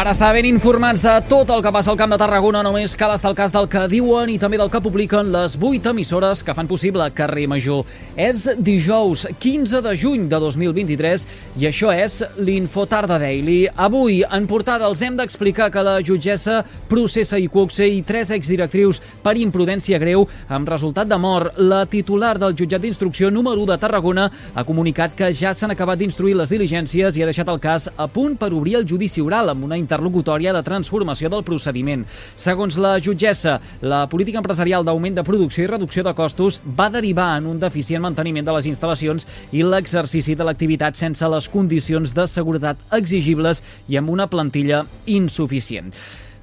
Per estar ben informats de tot el que passa al Camp de Tarragona només cal estar al cas del que diuen i també del que publiquen les 8 emissores que fan possible Carrer Major. És dijous 15 de juny de 2023 i això és l'Infotarda Daily. Avui, en portada, els hem d'explicar que la jutgessa processa i Cuoxe i tres exdirectrius per imprudència greu amb resultat de mort. La titular del jutjat d'instrucció número 1 de Tarragona ha comunicat que ja s'han acabat d'instruir les diligències i ha deixat el cas a punt per obrir el judici oral amb una interlocutòria de transformació del procediment. Segons la jutgessa, la política empresarial d'augment de producció i reducció de costos va derivar en un deficient manteniment de les instal·lacions i l'exercici de l'activitat sense les condicions de seguretat exigibles i amb una plantilla insuficient.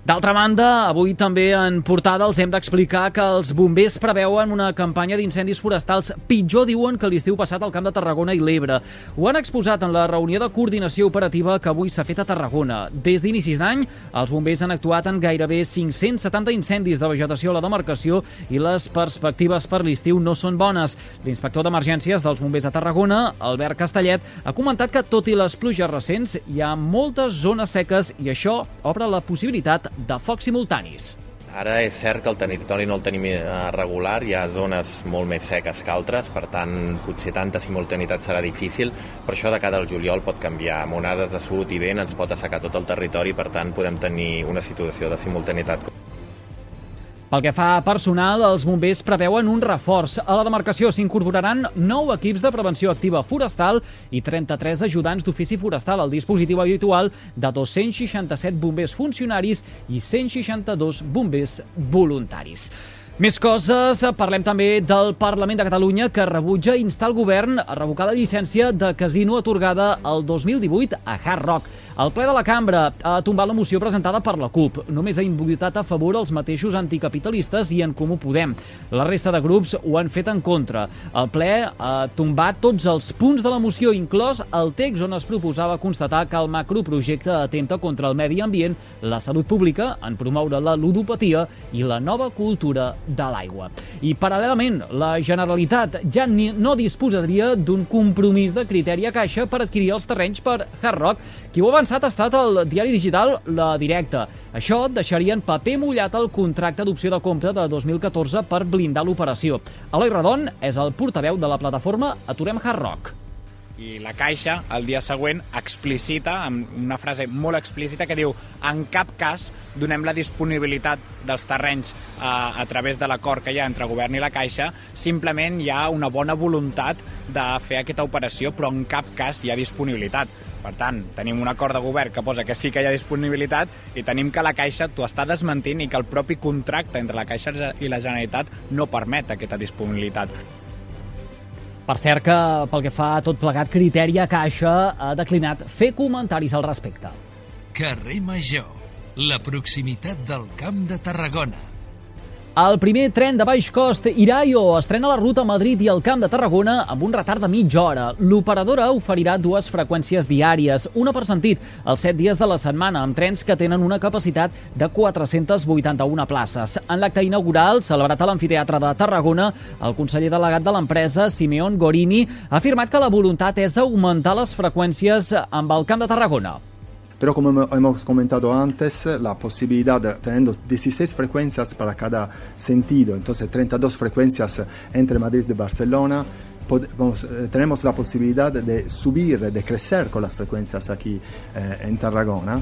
D'altra banda, avui també en portada els hem d'explicar que els bombers preveuen una campanya d'incendis forestals pitjor, diuen, que l'estiu passat al Camp de Tarragona i l'Ebre. Ho han exposat en la reunió de coordinació operativa que avui s'ha fet a Tarragona. Des d'inicis d'any, els bombers han actuat en gairebé 570 incendis de vegetació a la demarcació i les perspectives per l'estiu no són bones. L'inspector d'emergències dels bombers a Tarragona, Albert Castellet, ha comentat que, tot i les pluges recents, hi ha moltes zones seques i això obre la possibilitat de focs simultanis. Ara és cert que el territori no el tenim eh, regular, hi ha zones molt més seques que altres, per tant, potser tanta simultanitat serà difícil, però això de cada al juliol pot canviar. Amb onades de sud i vent ens pot assecar tot el territori, per tant, podem tenir una situació de simultanitat pel que fa a personal, els bombers preveuen un reforç. A la demarcació s'incorporaran 9 equips de prevenció activa forestal i 33 ajudants d'ofici forestal al dispositiu habitual de 267 bombers funcionaris i 162 bombers voluntaris. Més coses, parlem també del Parlament de Catalunya que rebutja instar el govern a revocar la llicència de casino atorgada el 2018 a Hard Rock. El ple de la cambra ha tombat la moció presentada per la CUP. Només ha invotat a favor els mateixos anticapitalistes i en Comú Podem. La resta de grups ho han fet en contra. El ple ha tombat tots els punts de la moció, inclòs el text on es proposava constatar que el macroprojecte atenta contra el medi ambient, la salut pública, en promoure la ludopatia i la nova cultura de l'aigua. I, paral·lelament, la Generalitat ja ni, no disposaria d'un compromís de criteri a caixa per adquirir els terrenys per Hard Rock. Qui ho ha avançat ha estat el diari digital La Directa. Això deixaria en paper mullat el contracte d'opció de compra de 2014 per blindar l'operació. Eloi Redon és el portaveu de la plataforma Aturem Hard Rock i la Caixa el dia següent explicita, amb una frase molt explícita que diu en cap cas donem la disponibilitat dels terrenys a, eh, a través de l'acord que hi ha entre govern i la Caixa, simplement hi ha una bona voluntat de fer aquesta operació, però en cap cas hi ha disponibilitat. Per tant, tenim un acord de govern que posa que sí que hi ha disponibilitat i tenim que la Caixa t'ho està desmentint i que el propi contracte entre la Caixa i la Generalitat no permet aquesta disponibilitat. Per cert que, pel que fa a tot plegat, Criteria Caixa ha declinat fer comentaris al respecte. Carrer Major, la proximitat del Camp de Tarragona. El primer tren de baix cost Iraio estrena la ruta Madrid i el Camp de Tarragona amb un retard de mitja hora. L'operadora oferirà dues freqüències diàries, una per sentit, els set dies de la setmana, amb trens que tenen una capacitat de 481 places. En l'acte inaugural, celebrat a l'Amfiteatre de Tarragona, el conseller delegat de l'empresa, Simeon Gorini, ha afirmat que la voluntat és augmentar les freqüències amb el Camp de Tarragona. Pero como hemos comentado antes, la posibilidad, de, teniendo 16 frecuencias para cada sentido, entonces 32 frecuencias entre Madrid y Barcelona, eh, tenemos la posibilidad de subir, de crecer con las frecuencias aquí eh, en Tarragona.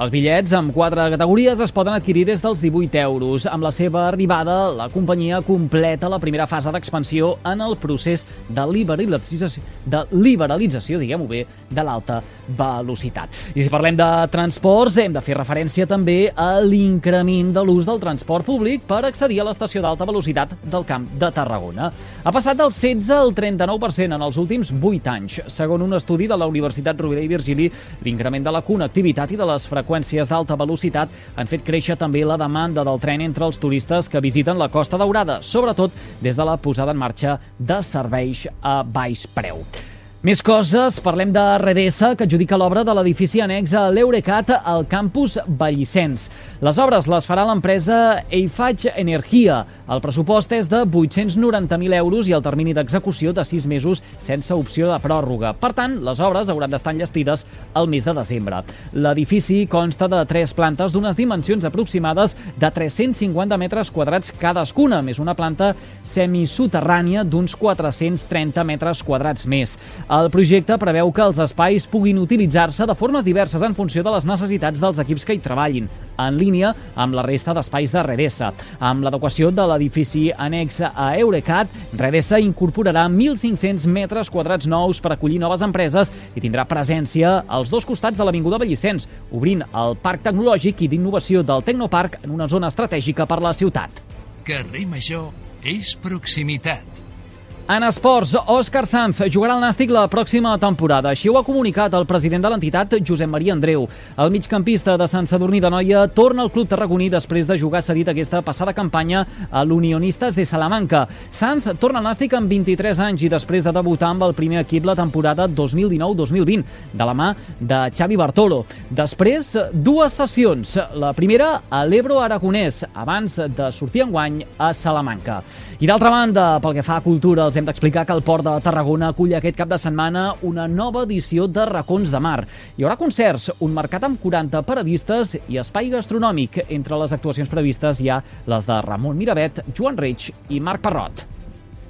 Els bitllets amb quatre categories es poden adquirir des dels 18 euros. Amb la seva arribada, la companyia completa la primera fase d'expansió en el procés de liberalització, de liberalització diguem-ho bé, de l'alta velocitat. I si parlem de transports, hem de fer referència també a l'increment de l'ús del transport públic per accedir a l'estació d'alta velocitat del Camp de Tarragona. Ha passat del 16 al 39% en els últims 8 anys. Segons un estudi de la Universitat Rovira i Virgili, l'increment de la connectivitat i de les freqüències freqüències d'alta velocitat han fet créixer també la demanda del tren entre els turistes que visiten la Costa Daurada, sobretot des de la posada en marxa de serveis a baix preu. Més coses, parlem de Redesa, que adjudica l'obra de l'edifici annex a l'Eurecat al campus Vallicens. Les obres les farà l'empresa Eiffage Energia. El pressupost és de 890.000 euros i el termini d'execució de 6 mesos sense opció de pròrroga. Per tant, les obres hauran d'estar enllestides el mes de desembre. L'edifici consta de tres plantes d'unes dimensions aproximades de 350 metres quadrats cadascuna, més una planta semisoterrània d'uns 430 metres quadrats més. El projecte preveu que els espais puguin utilitzar-se de formes diverses en funció de les necessitats dels equips que hi treballin, en línia amb la resta d'espais de Redesa. Amb l'adequació de l'edifici annex a Eurecat, Redesa incorporarà 1.500 metres quadrats nous per acollir noves empreses i tindrà presència als dos costats de l'Avinguda Bellicens, obrint el Parc Tecnològic i d'Innovació del Tecnoparc en una zona estratègica per la ciutat. Carrer Major és proximitat. En esports, Òscar Sanz jugarà al Nàstic la pròxima temporada. Així ho ha comunicat el president de l'entitat, Josep Maria Andreu. El migcampista de Sant Sadurní de Noia torna al club tarragoní després de jugar cedit aquesta passada campanya a l'Unionistes de Salamanca. Sanz torna al Nàstic amb 23 anys i després de debutar amb el primer equip la temporada 2019-2020, de la mà de Xavi Bartolo. Després, dues sessions. La primera a l'Ebro Aragonès, abans de sortir enguany a Salamanca. I d'altra banda, pel que fa a cultura, els hem d'explicar que el Port de Tarragona acull aquest cap de setmana una nova edició de Racons de Mar. Hi haurà concerts, un mercat amb 40 paradistes i espai gastronòmic. Entre les actuacions previstes hi ha les de Ramon Miravet, Joan Reig i Marc Parrot.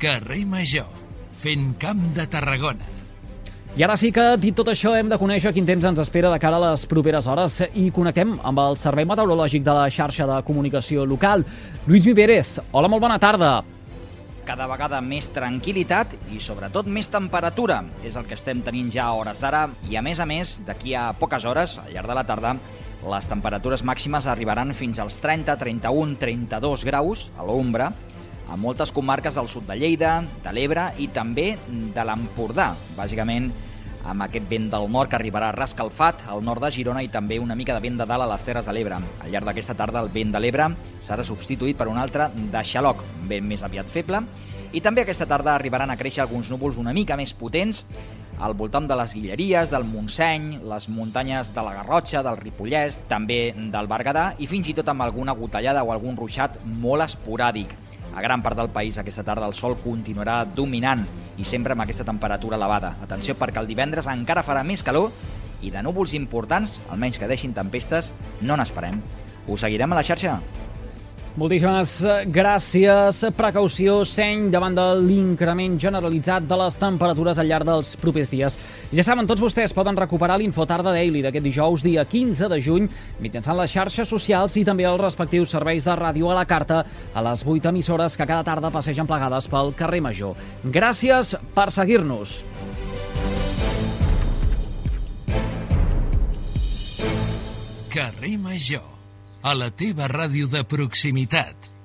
Carrer Major, fent camp de Tarragona. I ara sí que, dit tot això, hem de conèixer quin temps ens espera de cara a les properes hores i connectem amb el Servei Meteorològic de la xarxa de comunicació local. Lluís Vivérez, hola, molt bona tarda cada vegada més tranquil·litat i sobretot més temperatura. És el que estem tenint ja a hores d'ara i a més a més, d'aquí a poques hores, al llarg de la tarda, les temperatures màximes arribaran fins als 30, 31, 32 graus a l'ombra a moltes comarques del sud de Lleida, de l'Ebre i també de l'Empordà. Bàsicament, amb aquest vent del nord que arribarà rascalfat al nord de Girona i també una mica de vent de dalt a les Terres de l'Ebre. Al llarg d'aquesta tarda el vent de l'Ebre serà substituït per un altre de xaloc, vent més aviat feble, i també aquesta tarda arribaran a créixer alguns núvols una mica més potents al voltant de les Guilleries, del Montseny, les muntanyes de la Garrotxa, del Ripollès, també del Berguedà i fins i tot amb alguna gotellada o algun ruixat molt esporàdic. A gran part del país aquesta tarda el sol continuarà dominant i sempre amb aquesta temperatura elevada. Atenció perquè el divendres encara farà més calor i de núvols importants, almenys que deixin tempestes, no n'esperem. Us seguirem a la xarxa? Moltíssimes gràcies. Precaució, seny davant de l'increment generalitzat de les temperatures al llarg dels propers dies. Ja saben, tots vostès poden recuperar l'Infotarda Daily d'aquest dijous, dia 15 de juny, mitjançant les xarxes socials i també els respectius serveis de ràdio a la carta a les 8 emissores que cada tarda passegen plegades pel carrer Major. Gràcies per seguir-nos. Carrer Major a la teva ràdio de proximitat.